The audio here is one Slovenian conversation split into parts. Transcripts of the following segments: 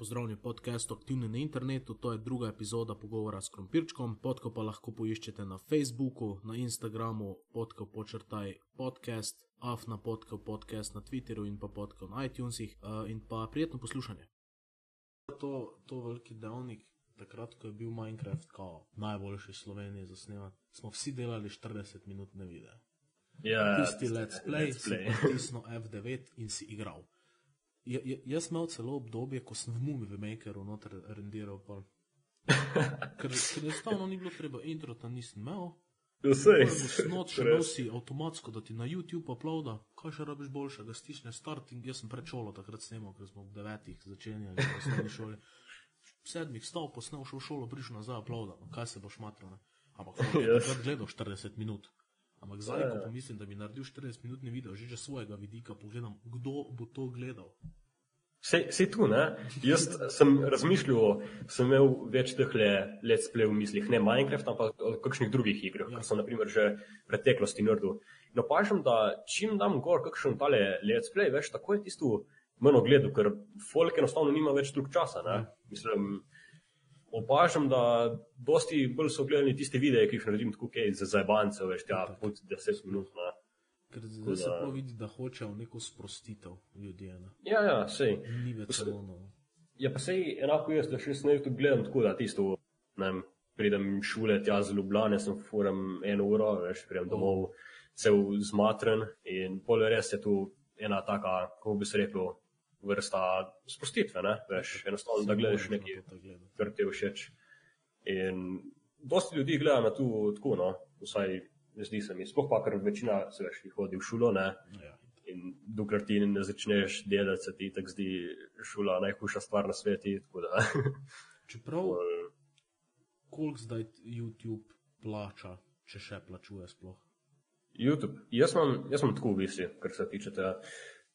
Pozdravljen podcast Aktivni na internetu, to je druga epizoda pogovora s Krompirčkom. Podko pa lahko poiščete na Facebooku, na Instagramu, podko počrtaj podcast, afna podko podcast na Twitterju in pa podko na iTunesih uh, in pa prijetno poslušanje. To, to veliki dejavnik, takrat, ko je bil Minecraft kao najboljši Sloveniji za snemati, smo vsi delali 40 minut ne vide. Ja, Tisti let's play, let's play. si pritisnil F9 in si igral. Ja, ja, jaz imel celo obdobje, ko sem v Movie Makeru noter rendiral. pol. Ker, ker enostavno ni bilo treba, intro tam nisem imel. Vse je. Snot še imel si avtomatsko, da ti na YouTube uploada, kaj še rabiš boljše, da stisneš start in jaz sem pred šolo takrat snemal, ker smo ob devetih začenjali v osnovni šoli. V sedmih stal, posnel, šel v šolo, prišel nazaj, uploada, no, kaj se boš matral. Ampak Jaz- takrat gledal 40 minut. Ampak zdaj, ko Ja. pomislim, da bi naredil 40 minutni video, že že svojega vidika pogledam, kdo bo to gledal. Vse tu, ne? Jaz sem razmišljal, sem imel več teh let's play v mislih, ne Minecraft, ampak o kakšnih drugih igrah, Ja. ki so naprimer že v preteklosti naredil. In opažam, da čim dam gor kakšen tale let's play, veš, tako je tisto manj ogledu, ker folk enostavno nima več drug časa, ne? Mislim, opažam, da dosti bolj so gledali tiste videe, ki jih naredim tako, kaj za zajbance, veš, ja, pod 10 minut, ne? Ker zdaj se da- pa vidi, da hočejo neko sprostitev ljudje. Ne? Ja, ja, sej. Ni več samo. No. Ja, pa sej enako jaz, da še na YouTube gledam tako, da tisto, ne vem, pridem iz šole tja z Ljubljane, sem furam eno uro, veš, pridem domov, cel zmatren in pol res je tu ena taka, kako bi se rekel, vrsta sprostitve, ne, veš, enostavno, da gledaš nekaj, kar ti všeč. In dosti ljudi gleda na to tako, no, vsaj zdi se mi, sploh pa, ker večina se veš, hodi v šolo, ne, Ja. In dokler ti ne začneš delati, se ti tako zdi šola najhujša stvar na svetu. Čeprav, koliko zdaj YouTube plača, če še plačuje sploh? YouTube. Jaz imam, jaz imam tako v bistvu, kar se tiče tega.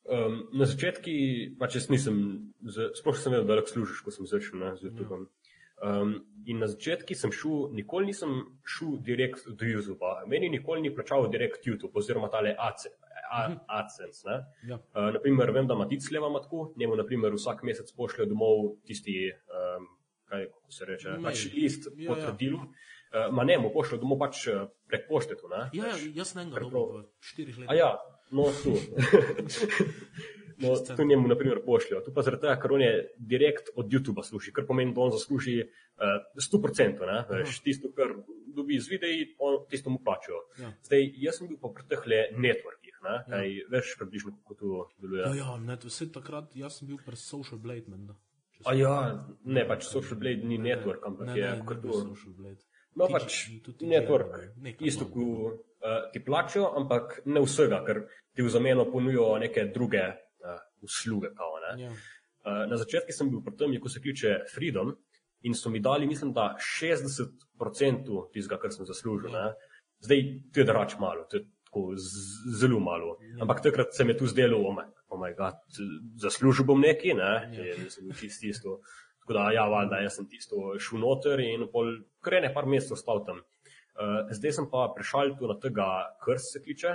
Um, na začetku, pač jaz nisem, sploh sem vedel, da lahko služiš, ko sem začel ne, z YouTubeom. Um, in na začetku sem šel, nikoli nisem šel direkt do YouTube. Meni nikoli ni plačal direkt YouTube oziroma tale AdSense. A- AdSense ne. Ja. Uh, naprimer, vem, da Matic Leva ima tako, njemu naprimer, vsak mesec pošlje domov tisti, um, kaj kako se reče, pač list Ja, ja. Uh, ma ne, mu pošlje domov pač eh, prek pošte tu. Ne, Ja, ja, jaz ne ga dobro v štirih A letih. ja, no tu. No, tu njemu, na primer, pošljajo. Tu pa zaradi tega, ker on je direkt od YouTuba služi, kar pomeni, da on zasluži uh, 100%, ne, veš, tisto, kar dobi z videi, on, tisto mu plačajo. Ja. Zdaj, jaz sem bil pa pri teh le networkih, ne, Ja. kaj veš približno, kako to deluje. Ja, ja, ne, vse takrat, jaz sem bil pri Social Blade, menda. ja, ne, pač Social Blade ni network, ne, ampak ne, je ne, ne to. Social Blade. No, pač network, isto, ko uh, ti plačajo, ampak ne vsega, ker ti v zameno ponujajo neke druge uh, usluge. Kao, ne. Ja. uh, na začetku sem bil pri tem, ko se kliče Freedom in so mi dali, mislim, da 60% tistega, kar sem zaslužil. Ne. Zdaj, to je drač malo, to je tako zelo malo. Ampak takrat se mi je tu zdelo, oh my, oh my God, zaslužil bom nekaj, ne, in sem čisto isto. Tako da, ja, valjda, jaz sem tisto šel noter in pol krene par mesecev stal tam. Uh, zdaj sem pa prešal tu na tega, kar se kliče,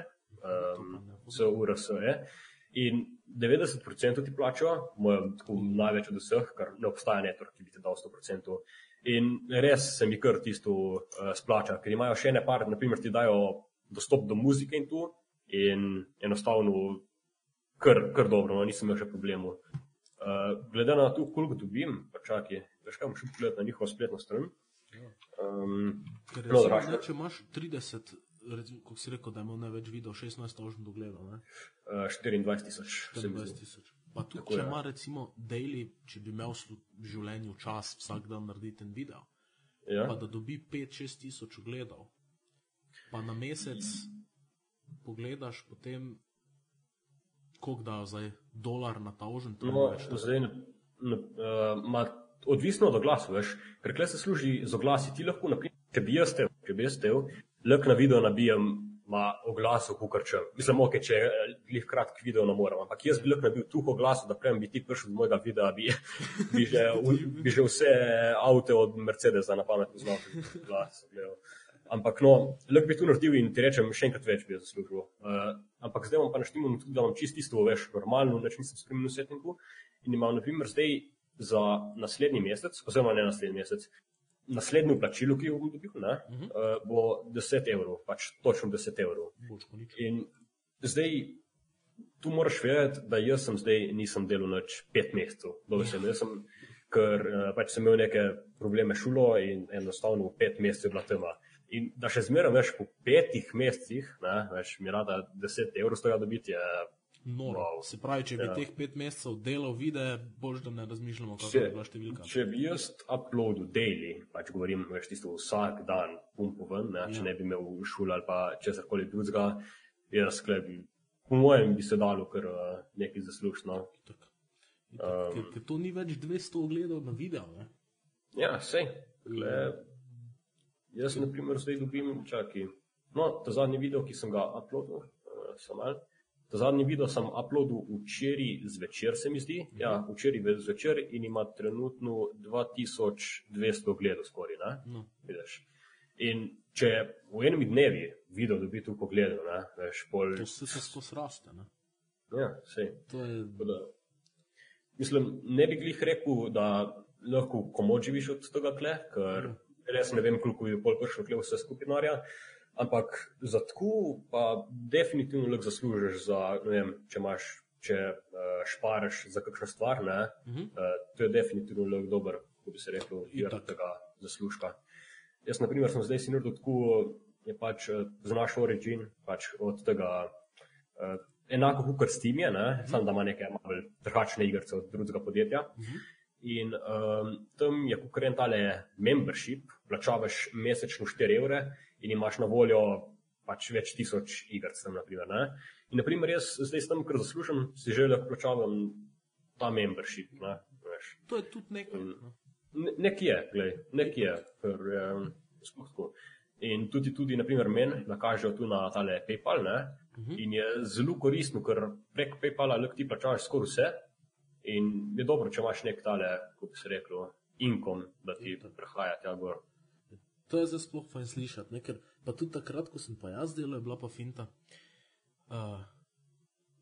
um, CURS je. In 90% ti plačajo, moj tako največ od vseh, ker ne obstaja network, ki bi ti dal 100%. In res se mi kar tisto uh, splača, ker imajo še ene par, naprimer ti dajo dostop do muzike in tu, in enostavno kar, kar dobro, no, nisem imel še problemov. Uh, glede na to, koliko dobim, pa čakaj, veš kaj, bom šel pogledat na njihovo spletno stran. Um, Ker No, recimo, zdaj, če imaš 30, recimo, kot si rekel, da ima največ video, 16 tožen dogledal, ne? uh, 24 tisoč, se mi 24 zdi. tisoč. Pa tudi, Tako če je. ima recimo daily, če bi imel v življenju čas vsak dan narediti en video, Ja? pa da dobi 5-6 tisoč ogledov, pa na mesec pogledaš, potem koliko dajo zdaj, dolar na taužen, to No, ni več zdaj, ne, ne, uh, ma, odvisno od oglasov, veš, ker kle se služi z oglasi. Ti lahko, naprimer, če bi jaz tev, če bi jaz tev, lahko na video nabijem ma oglasov, kukar če. Mislim, ok, če jih kratk video ne morem, ampak jaz bi lahko nabil tuh oglasov, da prej bi ti prišel do mojega videa, bi, bi, že, bi že vse avte od Mercedesa na pamet znal glas. gledal. Ampak no, lahko bi to naredil in ti rečem, še enkrat več bi zaslužil. Uh, ampak zdaj imam pa naštimo tudi, da imam čisto isto, veš, normalno, več nisem spremenil settingu in imam, na primer, zdaj za naslednji mesec, oziroma ne naslednji mesec, naslednji plačilo, ki jo bom dobil, ne, uh -huh. uh, bo 10 evrov, pač točno 10 evrov. In zdaj, tu moraš vedeti, da jaz sem zdaj nisem delal več pet mesecev, dobesedno. Jaz sem, ker uh, pač sem imel neke probleme šulo in enostavno v pet mesecev je bila tema. In da še zmeraj veš po petih mesecih, ne, veš, mi rada 10 evrov tega dobiti, je Noro. Wow. Se pravi, če bi ja. teh pet mesecev delal videe, boš da ne razmišljamo, kako če, je bila številka. Če bi jaz uploadil daily, pač govorim, veš tisto vsak dan, pumpo ven, ne, ja. če ne bi imel šoli ali pa česarkoli drugega, jaz sklepi, po mojem bi se dalo kar uh, nekaj zaslužno. Um, ker to ni več 200 ogledov na video, ne? Ja, sej. Gle, jaz, na primer, zdaj dobim, čakaj, no, ta zadnji video, ki sem ga uploadil, uh, sem mal. Ta zadnji video sem uploadil včeraj zvečer, se mi zdi. Ja, mhm. včeraj zvečer in ima trenutno 2200 gledov skoraj. No. In če v enem dnevi video dobi tu pogled, veš, pol. To se skozi raste. Ne? Ja, sej. To je. Da, mislim, ne bi glih rekel, da lahko komo živiš od tega kle, ker mm. Res ne vem, koliko je pol prišlo kle vse skupinarja. Ampak za tako pa definitivno lahko zaslužiš, za, vem, če imaš, če uh, šparaš za kakšno stvar. Uh -huh. uh, to je definitivno lahko dober, kako bi se rekel, vir tega zaslužka. Jaz, na primer, sem zdaj si naredil tako, je pač uh, za naš origin, pač od tega. Uh, Enako kot Steam je, uh -huh. samo da ima nekaj malce drugačne igrice od drugega podjetja. Uh -huh. In um, tam je konkurent ali membership, plačavaš mesečno 4 evre in imaš na voljo pač več tisoč iger. Naprimer, in, naprimer, jaz zdaj tam, ker zaslužim, si želim, da plačavam ta membership. Ne, to je tudi nekaj. Ne, nek je, gledaj, nek je, ker je sploh tako. In tudi, tudi naprimer, meni nakažejo tu na tale PayPal. Ne, uh mhm. -huh. In je zelo koristno, ker prek PayPala lahko ti plačaš skoraj vse. In je dobro, če imaš nek tale, kako bi se rekel, inkom, da ti prehaja tja gor. To je zdaj sploh fajn slišati, ne? ker pa tudi takrat, ko sem pa jaz delal, je bila pa finta. Uh,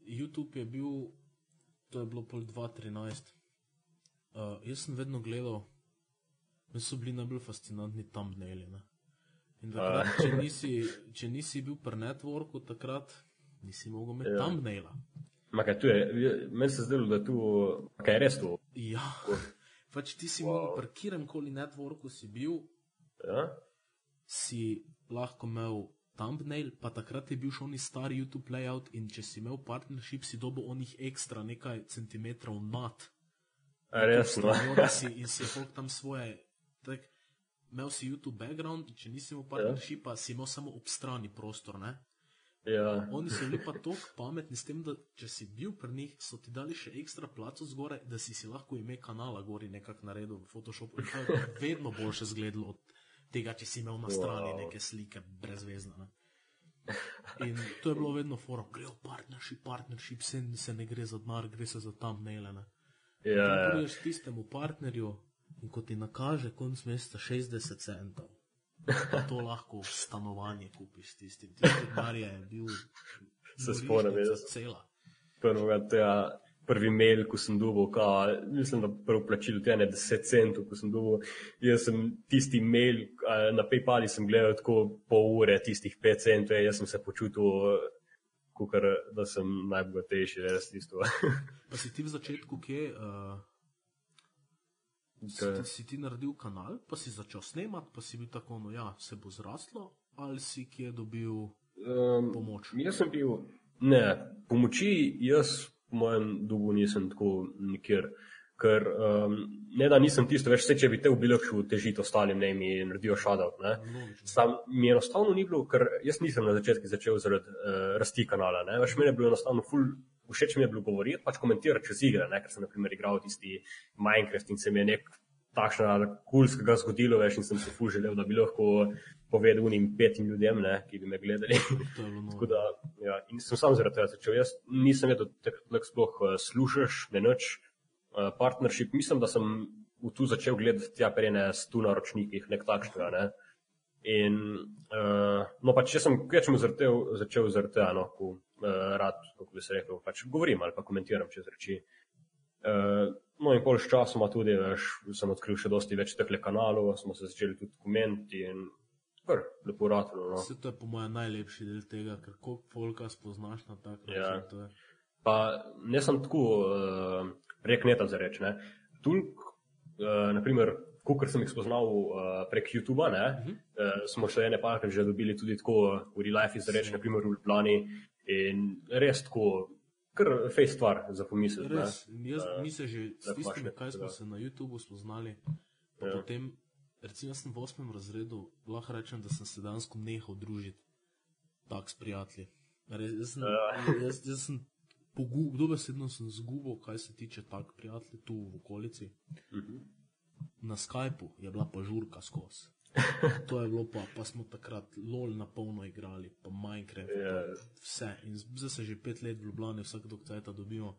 YouTube je bil, to je bilo pol 2013. Uh, jaz sem vedno gledal, mi so bili najbolj fascinantni thumbnaili. In takrat, če nisi, če nisi bil pri networku, takrat nisi mogel imeti ja. Thumbnaila. Meni se zdelo, da je tu, kaj je res to. Ja, pač ti si wow. mogel pri kjerem koli networku si bil ja? si lahko imel thumbnail, pa takrat je bil še oni stari YouTube layout in če si imel partnership, si dobil onih ekstra nekaj centimetrov nad. Resno. In si folk tam svoje. Tak, imel si YouTube background, če nisi imel partnershipa, ja. si imel samo ob strani prostor. Ne? Ja. Oni so bili pa tako pametni s tem, da če si bil pri njih, so ti dali še ekstra placo zgoraj, da si si lahko ime kanala gori nekako naredil v Photoshopu. In to je vedno boljše zgledalo od tega, če si imel na strani wow. neke slike, brezvezne. Ne? In to je bilo vedno foro, grejo partnership, partnership, se, se ne gre za denar, gre se za tam neile. Ja, ja. Priješ tistemu partnerju in ko ti nakaže konc meseca 60 centov, to lahko stanovanje kupiš s tistim. Tisti denar je bil. Se spomnim, da je cela. Prvega tega prvi mail, ko sem dobil, ka, mislim, da prvo plačilo te ne 10 centov, ko sem dobil. Jaz sem tisti mail na PayPalu sem gledal tako pol ure, tistih 5 centov, jaz sem se počutil, kukar, da sem najbogatejši, res tisto. pa si ti v začetku kje? Uh... Si, si ti naredil kanal, pa si začel snemati, pa si bil tako, no ja, se bo zraslo, ali si kje dobil um, pomoč? Jaz sem bil, ne, pomoči jaz po mojem dugu nisem tako nikjer. Ker um, ne da nisem tisto, veš, vse, če bi te ubili, šel težiti ostalim, ne mi naredijo šadov. Sam mi je enostavno ni bilo, ker jaz nisem na začetku začel zaradi uh, rasti kanala. Ne? Veš, meni je bilo enostavno ful, všeč mi je bilo govoriti, pač komentirati čez igre, ne? ker sem naprimer igral tisti Minecraft in se mi je nek takšna kulskega zgodilo, veš, in sem se ful želel, da bi lahko povedal unim petim ljudem, ne, ki bi me gledali. da, ja, in sem sam zaradi tega začel. Jaz nisem vedel, da sploh uh, slušaš, ne noč uh, partnership. Mislim, da sem v tu začel gledati tja perene stu na ročnikih, nek takšnega. Ne. In, uh, no, pač če sem kvečemu začel zaradi tega, no, ko rad, kako bi se rekel, pač govorim ali pa komentiram čez reči. Uh, No, in pol s časoma tudi, veš, sem odkril še dosti več teh kanalov, smo se začeli tudi dokumenti in kar lepo ratno. No. Vse to je po mojem najlepši del tega, ker koliko folka spoznaš na tak način. Ja. to je- Pa ne sem tako uh, rek neta za reči. Ne. Tulk, uh, naprimer, kot sem jih spoznal uh, prek YouTuba, ne, uh -huh. uh, smo še ene parkrat že dobili tudi tako v real life izreči, naprimer v Ljubljani in res tako, kar face stvar za pomisliti. ne. Res, in jaz, mi se že s tistimi, kaj smo se na YouTubu spoznali, pa Ja. potem, recimo, sem v osmem razredu, lahko rečem, da sem se dejansko nehal družiti tak s prijatelji. Res, jaz sem, Ja. jaz, jaz sem pogu- dobesedno sem zgubil, kaj se tiče tak prijatelji tu v okolici. Mhm. Na Skypu je bila pa žurka skozi. To je bilo pa, pa smo takrat LOL na polno igrali, pa Minecraft, Ja. pa vse. In zdaj se že pet let v Ljubljani vsak dokcajta dobimo,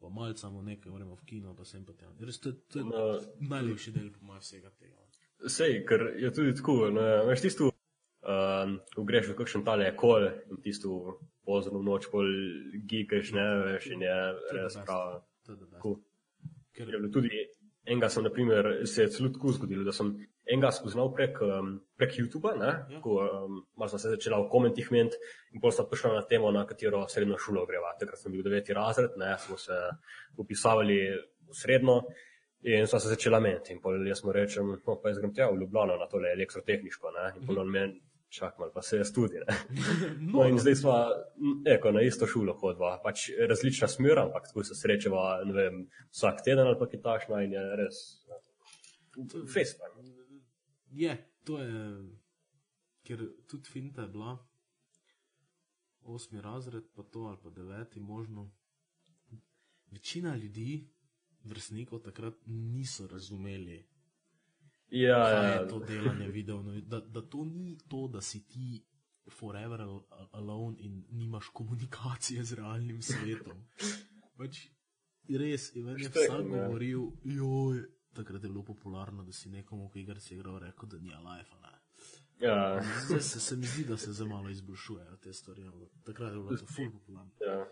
pa malcamo nekaj, gremo v kino, pa sem pa tam. Res to, to je No, najlepši del po mojem vsega tega. Sej, ker je tudi tako, ne, veš, tisto, um, ko greš v kakšen tale kol in tisto pozno noč pol gikaš, ne, veš, in je res prav. Tako. Ker, Je bilo tudi enega sem, naprimer, se je celo tako zgodilo, da sem enega spoznal prek, um, prek YouTuba, Ja. ko um, sem se začela v komentih ment in pol sta prišla na temo, na katero srednjo šolo greva. Takrat sem bil deveti razred, ne, smo se upisavali v srednjo in sva se začela ment. In pol jaz mu rečem, no, pa jaz grem tja v Ljubljano na tole elektrotehniško, ne, in pol on meni, čak mal, pa se je studi, ne. No, in zdaj smo eko, na isto šolo hodva, pač različna smer, ampak tako se srečava vem, vsak teden ali pa kaj takšna in je res fest. ne. je, to je, ker tudi finta je bila, osmi razred, pa to ali pa deveti, možno. Večina ljudi, vrstnikov takrat niso razumeli, Ja, ja, je to delanje videov. No, da, da to ni to, da si ti forever al- al- alone in nimaš komunikacije z realnim svetom. Pač res, Ivan je vsak govoril, joj, takrat je bilo popularno, da si nekomu, ki igra si igral, rekel, da ni life. Ne. ja, Zdaj se, se mi zdi, da se zelo malo izboljšujejo te stvari. ampak Takrat je bilo to ful popularno. ja.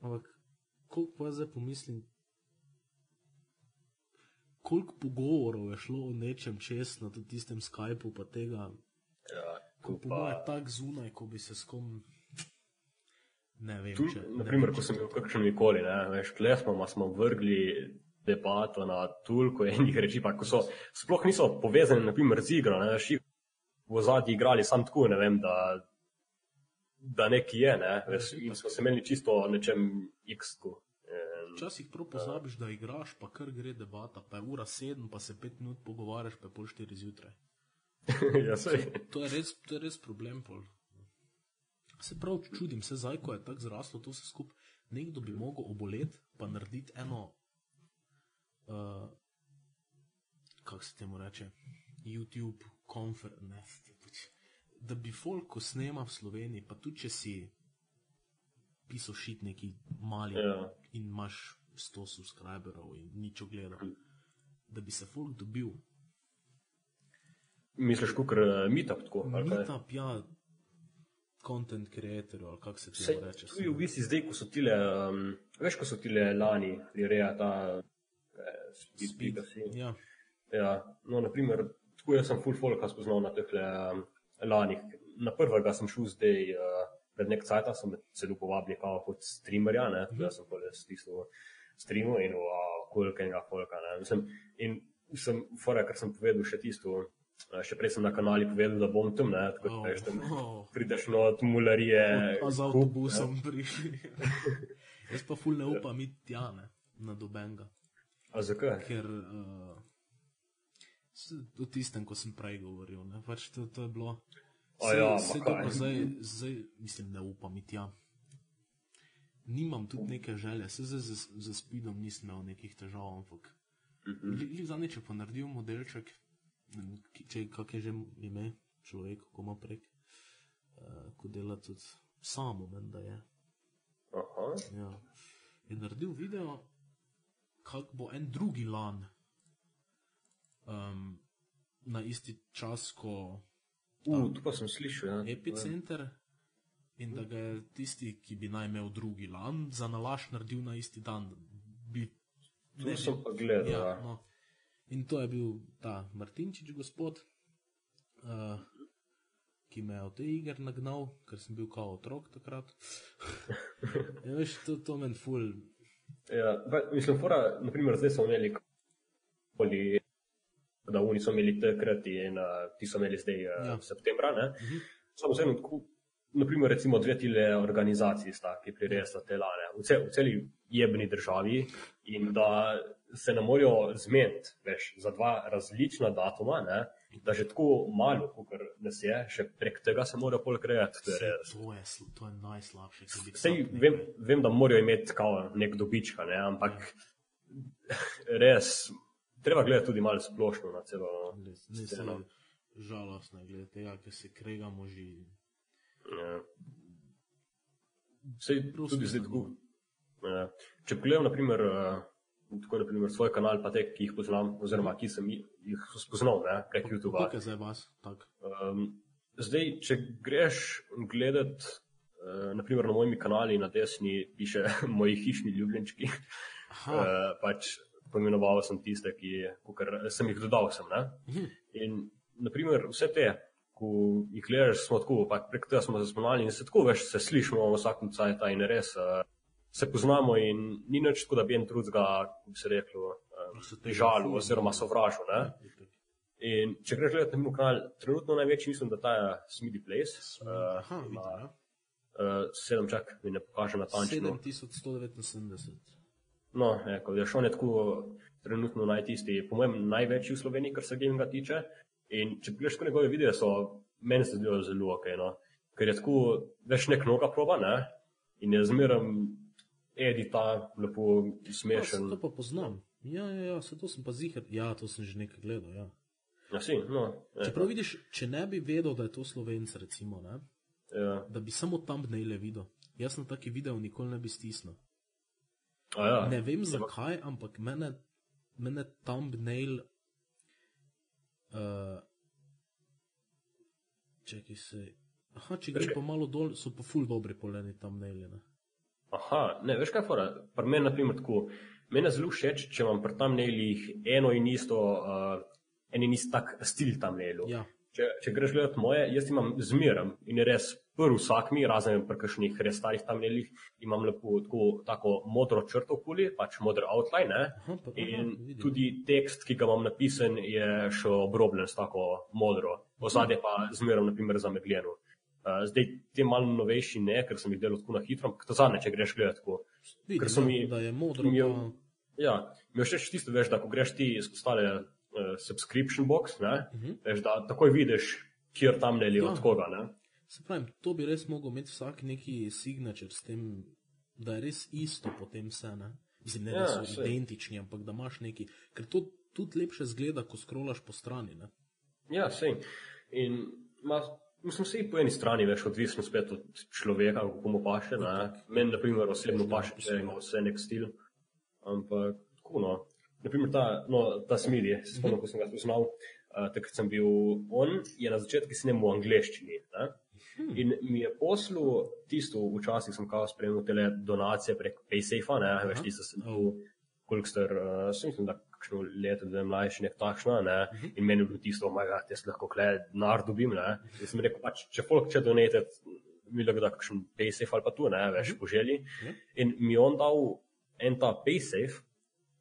Ampak, koliko pa zdaj pomislim, koliko pogovorov je šlo o nečem čez na tudi tistem Skypu, pa tega, ja. ko po Pa- mojem tako zunaj, ko bi se s kom. Ne vem, Tu, če. ne naprimer, vem, ko če sem bil v kakšnem nikoli, ne, veš, tle smo, vrgli debato na toliko enih reči, pa ko so sploh niso povezani, naprimer, z igro, ne, veš, v zadnji igrali sam tako, ne vem, da, da neki je, ne, veš, in smo se imeli čisto o nečem x-ku. Včasih prav pozabiš, da igraš, pa kar gre debata, pa je ura sedem, pa se pet minut pogovarjaš, pa je pol štiri zjutraj. ja, sej. To je res, to je res problem. Pol. Se prav čudim, se zdaj, ko je tako zraslo to vse skupaj, nekdo bi mogel oboleti, pa narediti eno, uh, kako se temu reče, YouTube konferenc. Da bi folk, ko snema v Sloveniji, pa tudi če si pisal šit neki mali Ja. in imaš 100 subscriberov in nič ogledal, da bi se folk dobil. Misliš, kukar uh, meetup tako? Meetup, ja, content creatorjev, ali kako se Sej, temu reče. tu je v bistvu zdaj, ko so tile, um, veš, ko so tile lani, Lireja, ta eh, speed, Speed. speed. Ja, Ja, no, naprimer, tako jaz sem full folka spoznal na teh um, lanih. Na prvega sem šel zdaj, uh, pred nek cajt, sem me celo povabil kao kot streamerja, ne, tako da sem pol jaz tisto streamu in wow, koliko enega folka, ne, mislim, in sem, fora, ker sem povedal še tisto, še prej sem na kanali povedal, da bom tam, ne, tako da Oh, veš, tam oh. prideš not mularije. a z avtobusom prišli. Jaz pa ful ne upam iti tja, ne, na dobenga. A zakaj? ker uh, o tistem, ko sem prej govoril, ne, pač to, to je bilo. A Saj- ja, kaj. dobro, zdaj, zdaj, mislim, ne upam iti tja. Nimam tudi neke želje, se zdaj za, za spidom nisem imel nekih težav, ampak mm zadnjič je pa naredil modelček, če kak je že ime človek, ko ima prek, uh, ko dela tudi samo, menda je. Aha. Ja. Je naredil video, kako bo en drugi lan um, na isti čas, ko Uh, tu pa sem slišal, ja. epicenter. In da ga je tisti, ki bi naj imel drugi lan, za nalaš naredil na isti dan, da bi Tu Ne sem pa gledal. Ja, Ja, no. In to je bil ta Martinčič, gospod, uh, ki me je v te igre nagnal, ker sem bil kao otrok takrat. ja, veš, to, to meni ful. Ja, pa, mislim, fora, naprimer, zdaj smo imeli poli, da oni so imeli takrat in uh, ti so imeli zdaj uh, Ja. ja. septembra. Ne? Mhm. Samo vseeno, tako, naprimer, recimo dve tile organizaciji sta, ki priresla te lane v, cel, v celi jebni državi in da se ne morejo zmeniti, veš, za dva različna datuma, ne? da že tako malo, kot nas je, še prek tega se morajo. To Sej, res. to, je, sl- to je najslabše, Sej, vem, vem, da morajo imeti kao nek dobička, ne? ampak res, treba gledati tudi malo splošno na celo. Sceno. žalostno je glede tega, ker se kregamo že. Ja. Sej, tudi zdaj tako. Ja. Če pogledam, naprimer, eh, tako naprimer svoj kanal, pa te, ki jih poznam, oziroma ki sem jih spoznal ne, prek YouTube. Kako je zdaj vas? Tak. Um, zdaj, če greš gledat, uh, naprimer na mojem kanalu na desni piše moji hišni ljubljenčki, uh, pač pomenoval sem tiste, ki kakor, sem jih dodal. Sem, ne. mhm. in naprimer vse te, ko jih gledaš, smo tako, prek tega smo se spoznali in se tako veš, se slišimo vsakem cajt in res. Uh, Se poznamo in ni nič tako, da bi en drugega, kako bi se reklo, tega žalil oziroma sovražil. ne. Ja. In če greš gledati na moj kanal, trenutno največji mislim, da ta je Smithy Place. Aha, Uh, ima uh, sedem čak, mi ne pokaže natančno. 7179. No, eko, je šel tako trenutno najtisti, po mojem, največji v Sloveniji, kar se gaminga tiče. In če pogledaš tako njegove videe, so meni se zdijo zelo ok. No? Ker je tako več nek noga proba, ne? In je zmeraj edita, lepo Ja, smešen. se to pa poznam. Ja, ja, ja, se to sem pa zihar. Ja, to sem že nekaj gledal. Ja. Ja, si, no. je, Čeprav vidiš, če ne bi vedel, da je to slovenc, recimo, ne, ja. da bi samo thumbnaile videl. Jaz na taki video nikoli ne bi stisnil. A ja. Ne vem zakaj, ampak mene, mene thumbnail. Uh, čekaj se. Aha, če greš pa malo dol, so pa ful dobri poleni thumbnaili. Ne? Aha, ne, veš kaj fora? Pri meni, na primer, tako. Meni je zelo všeč, če imam pri tam nailih eno in isto, uh, en in isti tak stil tam nailu. Ja, Če, če greš gledat moje, jaz imam zmeraj in res prvi vsak mi, razen pri kakšnih res starih tam nailih, imam lepo tako, tako modro črto okoli, pač modro outline. Ne? aha, pa, aha, In vidim. tudi tekst, ki ga imam napisan, je še obrobljen s tako modro, ozadje pa zmeraj, naprimer, zamegljeno. Uh, zdaj, te malo novejši ne, ker sem jih delal tako na hitro, ampak to zadnje, če greš gledat tako. Vidim, ker so mi- da je modro. mi je- Pa, Ja, mi je všeč tisto, veš, da ko greš ti skozi subscription box, ne, uh -huh. veš, da takoj vidiš, kjer tam ne je Ja. od koga. Ne. Se pravi, to bi res mogel imeti vsak neki signature s tem, da je res isto potem vse. Ne? Mislim, ne, da Ja, so saj. identični, ampak da imaš neki, ker to tudi lepše zgleda, ko skrolaš po strani. Ne? Ja, sej. In ma, mislim, vsi po eni strani, veš, odvisno spet od človeka, kako mu paše. Ne. Meni, na primer, osebno paše, če ima vse nek stil. Ampak, tako no. Naprimer, ta, no, ta smiri, se spomnim, ko sem ga spoznal, uh, takrat sem bil on, je na začetku snemal v angleščini. Ne? In mi je poslal tisto, včasih sem kao spremljal te donacije prek PaySafe, ne, veš, tisto sem bil, koliko star, uh, sem mislim, da kakšno leto, dve mlajši, nek takšno, ne, in meni je bilo tisto, moj ga, jaz lahko kle denar dobim, ne. In sem rekel, pač, če folk če donate, mi lahko da kakšen PaySafe ali pa tu, ne, veš, po želji. In mi je on dal en ta PaySafe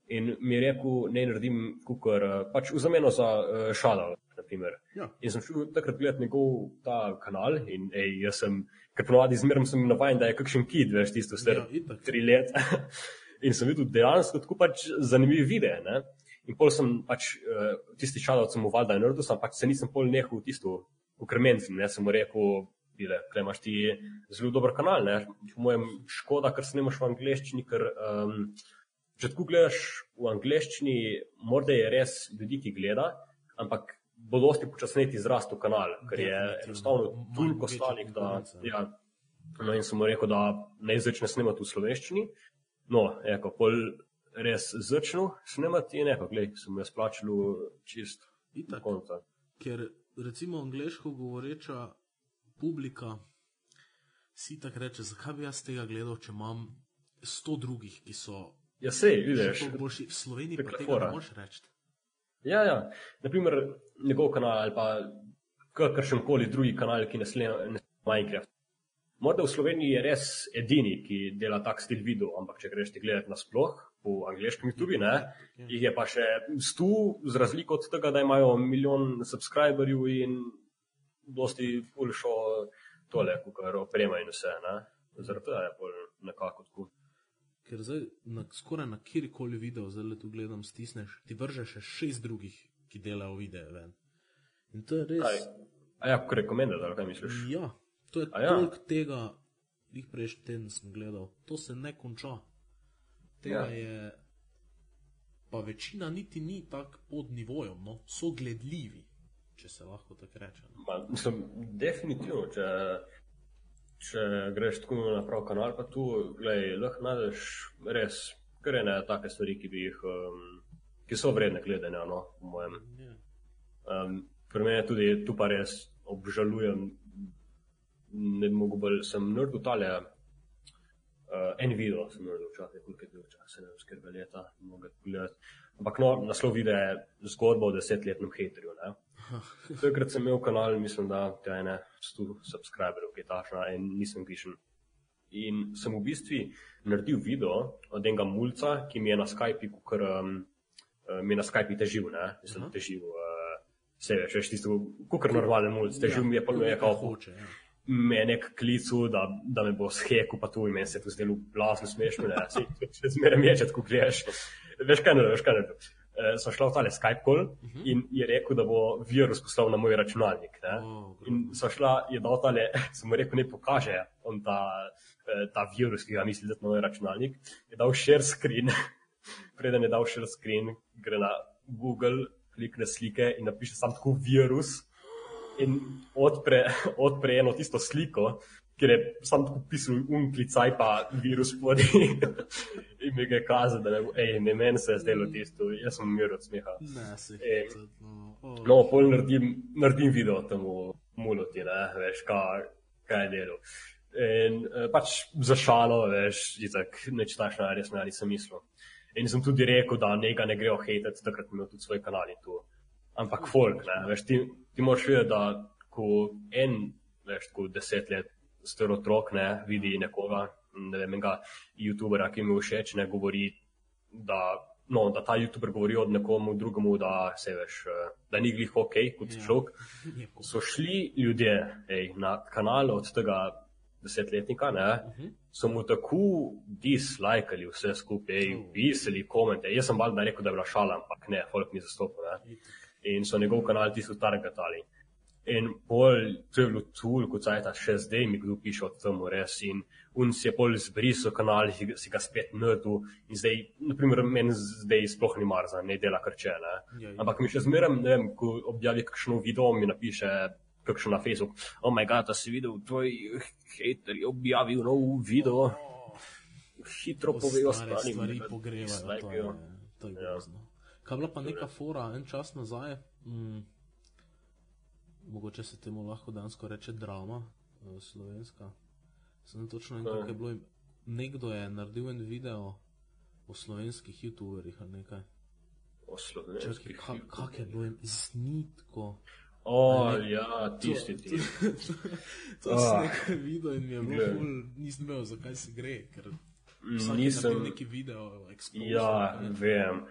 in mi je rekel, ne naredim kukor, uh, pač v zameno za uh, šalo, naprimer. Ja. In sem šel takrat gledati njegov ta kanal in ej, jaz sem, ker ponovadi zmeraj sem navajen, da je kakšen kid, veš, tisto star Ja, itak. tri let. in sem videl dejansko tako pač zanimiv video. Ne? In pol sem pač uh, tisti šalov, sem mu valjda naredil, sem pač se nisem pol nehal tisto ukremencem, ne sem mu rekel, bile, klej imaš ti zelo dober kanal, ne? po mojem škoda, ker se nemaš v angleščini, ker um, če tako gledaš v angleščini, morda je res ljudi, ki gleda, ampak bo dosti počasneti zrastel kanal, ker je enostavno toliko ostalih, da ja, no in sem mu rekel, da naj začne snemati v slovenščini. No, eko, pol res začel snemati in eko, glej, sem jaz plačal čist Itak. Ker recimo angliško govoreča publika si tako reče, zakaj bi jaz tega gledal, če imam sto drugih, ki so Ja, sej, vidiš. Boš v Sloveniji pa tega fora. ne moreš reči. Ja, ja. Naprimer, njegov kanal ali pa kakršen koli drugi kanal, ki ne sledi Minecraft. Morda v Sloveniji je res edini, ki dela tak stil video, ampak če greš ti gledati nasploh po angliškem YouTube, ne, Ja. jih je pa še stu, z razliko od tega, da imajo milijon subscriberjev in dosti boljšo tole, kar oprema in vse. Ne. Zaradi tega je pol nekako tako. Ker zdaj na, skoraj na kjerkoli video, le tu gledam, stisneš, ti vržeš še šest drugih, ki delajo videe ven. In to je res. Kaj? A ja, kot rekomendar, ali kaj misliš? Ja, to je A ja. toliko tega, jih prejšnji teden sem gledal, to se ne konča. Tega ja. Ja. je, pa večina niti ni tako pod nivojem, no, so gledljivi, če se lahko tako reče. No. Ma, mislim, definitivno, če, če greš tako na prav kanal, pa tu glej, lahko najdeš res kar ene take stvari, ki, bi jih, um, ki so vredne gledanja, no, po mojem. Ja. Um, pri meni tudi tu pa res obžalujem, ne bi mogel bolj, sem naredil tale. Uh, en video sem naredil včasih, koliko je bil čas, ne vem, skrbe leta, mogoče pogledati. Ampak no, naslov videa je zgodba o desetletnem haterju. Ne? Takrat sem imel kanal, mislim, da te ene 100 subscriberjev, ki je tašna in nisem pišen. In sem v bistvu naredil video od enega mulca, ki mi je na Skypeu, ker um, eh, mi je na Skypeu težil, ne, mislim, Aha. težil. Uh, Vse veš, veš tisto, kukar normalen mulc, težil mi je, pa je kao, hoče. Ja. me je nek klicu, da, da me bo shekel, pa tu in meni se je to zdelo blazno smešno, ne, si, če zmeraj mečet, ko gledaš. Veš kaj ne, veš kaj ne. Uh, so šla v tale Skype call in je rekel, da bo virus poslal na moj računalnik. Ne. O, In so šla, je dal tale, sem mu rekel, ne pokaže on ta, eh, ta virus, ki ga misli, da je na moj računalnik. Je dal share screen, preden je dal share screen, gre na Google, klikne slike in napiše sam tako virus in odpre, odpre eno tisto sliko, kjer je sam tako pisal unklicaj pa virus podi. in mi ga je kazal, da ne, ej, ne meni se je zdelo tisto, jaz sem umir od smeha. Ne, se E, hecati, no. Pol naredim, naredim video temu muloti, ne, veš, kaj, kaj je delo. In eh, pač za šalo, veš, itak, neč tašna resna, nisem mislil. In sem tudi rekel, da njega ne grejo hejtati, takrat imel tudi svoj kanal in tu. Ampak folk, ne, veš, ti, ti moraš vedeti, da ko en, veš, tako deset let star otrok, ne, vidi nekoga, ne vem, enega youtubera, ki mu všeč, ne govori, da, no, da ta youtuber govori od nekomu drugemu, da se veš, da ni glih ok, kot Ja. človek. So šli ljudje ej, na kanal od tega desetletnika, ne, Mhm. so mu tako dislajkali vse skupaj, pisali komente. Jaz sem valjda rekel, da je bila šala, ampak ne, folk ni zastopal. Ne in so njegov kanal tisto targetali. In pol, to je bilo tool, kot sajta, še zdaj mi kdo piše od temu res. In un si je pol zbrisal kanal, si, ga- spet nudil. In zdaj, naprimer, meni zdaj sploh ni mar za ne dela krče. Ne? Ja, ja. Ampak mi še zmeraj, ne vem, ko objavi kakšno video, mi napiše kakšno na Facebook, oh moj bog, da si videl, tvoj hater je objavil nov video. Hitro povejo stare stvari. stvari pogrevajo. To je, to je Ja. grozno. Kaj je bila pa neka fora en čas nazaj, mm, mogoče se temu lahko dansko reče drama, eh, slovenska. Sem ne točno vem, kako je bilo. Nekdo je naredil en video o slovenskih youtuberjih ali nekaj. O slovenskih. ka- Kak je bilo znitko. O, Ali- ja, tisti, To- tisti. To Ah. sem nekaj videl in mi je bilo ful, nisem vedel, zakaj se gre, ker Nisem, neki video, expose, ja, ne. vem.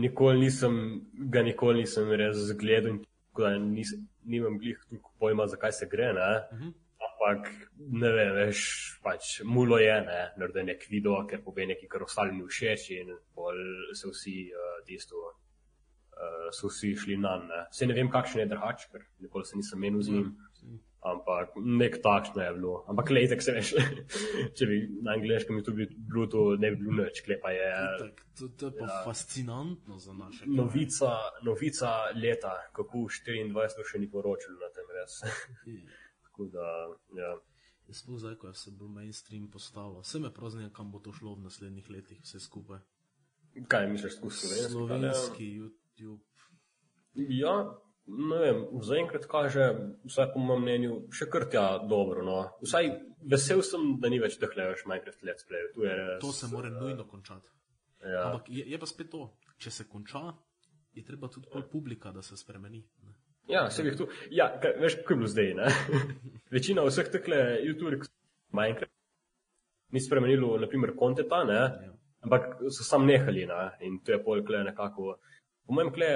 Nikoli nisem, ga nikoli nisem res gledal, in tako da nis, nimam glih toliko pojma, zakaj se gre, ne. Mhm. Ampak ne vem, veš, pač mulo je, ne, naredi nek video, ker pove nekaj, kar ostalim ni všeč in pol so vsi uh, tisto, uh, so vsi šli na ne. Se ne vem, kakšen je drhač, ker nikoli se nisem menil z njim. Ampak nek takšno je bilo. Ampak se veš, če bi na angliškem bi bilo, to ne bi bilo nič, klepa je. Tak, to, to je pa ja. fascinantno za naše Novica, novica leta, kako v 24 še ni poročalo na tem res. Tako da, ja. Je sploh zdaj, ko je se bo mainstream postavil. Vse me prav zanima, kam bo to šlo v naslednjih letih, vse skupaj. Kaj misliš, tako slovenski? Slovenski YouTube. Ja, ne vem, zaenkrat kaže, vsaj po mojem mnenju, še kar tja dobro. No. Vsaj vesel sem, da ni več teh levež Minecraft Let's Play. Res, To se mora eh, nujno končati. Ja. Ampak je, je pa spet to, če se konča, je treba tudi pol publika, da se spremeni. Ne? Ja, se jih tu. Ja, kaj, veš, kako je bilo zdaj. Večina vseh tekle YouTuberjev, Minecraft, ni spremenilo, naprimer, kontenta, ne? Ja. ampak so sam nehali. Ne? In to je pol kle nekako. Po mojem kle,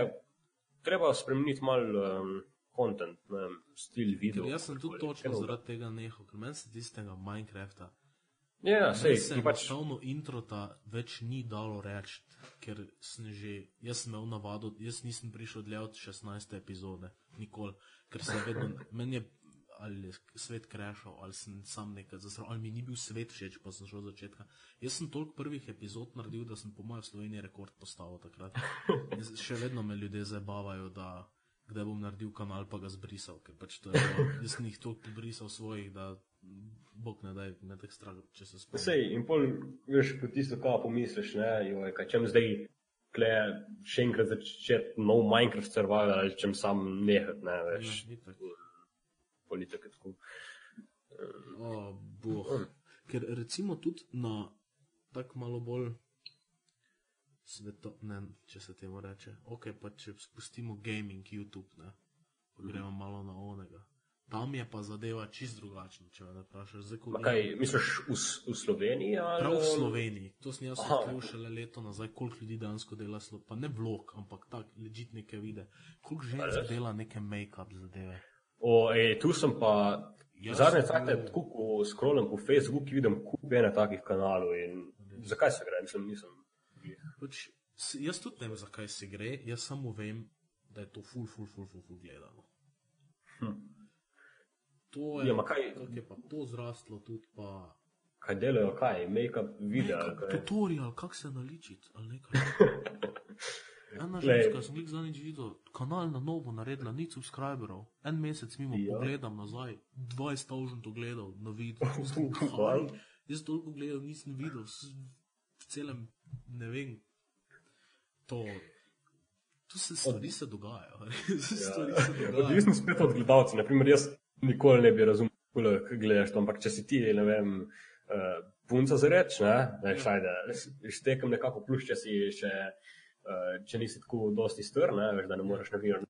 treba spremeniti mal um, content, ne vem, stil Ker video. jaz sem tudi točno Ker- zaradi tega nehal, ker meni se tistega Minecrafta. Ja, sej, Meni se ti pač. enostavno introta več ni dalo reči, ker sem že, jaz sem imel navado, jaz nisem prišel dlje od 16. epizode, nikoli, ker sem vedno, meni je ali je svet krešal, ali sem sam nekaj zasral, ali mi ni bil svet všeč, pa sem šel od začetka. Jaz sem toliko prvih epizod naredil, da sem po mojem Sloveniji rekord postavil takrat. Jaz, še vedno me ljudje zabavajo, da kdaj bom naredil kanal, pa ga zbrisal, ker pač to je, jaz sem jih toliko pobrisal svojih, da bog ne daj, me tako strah, če se spomnim. Sej, in pol, veš, ko tisto, kaj pomisliš, ne, joj, kaj čem zdaj, kle, še enkrat začeti nov Minecraft survival, ali čem sam nehat, ne, veš, Ja, politika tako. O, boh. Ker recimo tudi na tak malo bolj sveto, ne, če se temu reče, ok, pa če spustimo gaming YouTube, ne, pa gremo malo na onega. Tam je pa zadeva čist drugačna, če me vprašaš. Kaj, misliš v, v Sloveniji? Ali, Prav v Sloveniji, to sem jaz odkril šele leto nazaj, koliko ljudi dejansko dela, slo- pa ne vlog, ampak tak, ležit neke vide, koliko žensk dela neke make-up zadeve. O, ej, tu sem pa, Jaz zadnje bil- tako ko scrollam po Facebooku, vidim kup ene takih kanalov in zakaj se gre, mislim, nisem. Pač, jaz tudi ne vem, zakaj se gre, jaz samo vem, da je to ful, ful, ful, ful, ful gledano. Hm. To je, Ja, kaj- kako je pa to zrastlo, tudi pa. Kaj delajo, kaj, make-up video, kaj. Tutorial, kako se naličiti, ali nekaj. Ena Glej. ženska, sem jih zadnjič videl, kanal na novo naredila, nič subscriberov. En mesec mimo Ja. pogledam nazaj, 20 tavžen to gledal na video. Jaz toliko gledal nisem videl, v celem, ne vem, to. Tu se stvari se dogajajo, res stvari se dogajajo. Odvisno spet od gledalcev. Naprimer, jaz nikoli ne bi razumel, kako gledaš to, ampak če si ti, ne vem, uh, punca za reč, ne, veš, Ja. ajde, štekam nekako plus, če si še, uh, če nisi tako dosti strn, ne, veš, da ne moreš na primer